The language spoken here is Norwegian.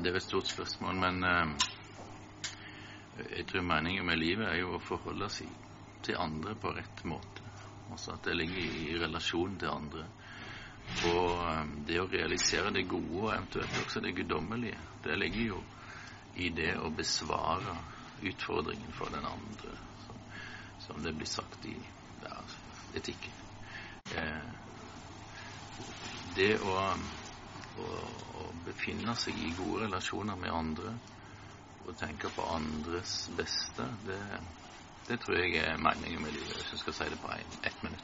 Det er et stort spørsmål, men eh, jeg tror meningen med livet er jo å forholde seg til andre på rett måte. Altså at det ligger i relasjon til andre. Og eh, det å realisere det gode og eventuelt også det guddommelige, det ligger jo i det å besvare utfordringen for den andre, som, som det blir sagt i ja, etikken. Eh, det å, å befinne seg i gode relasjoner med andre og tenke på andres beste, det, det tror jeg er meningen med livet, hvis jeg skal si det på ett minutt.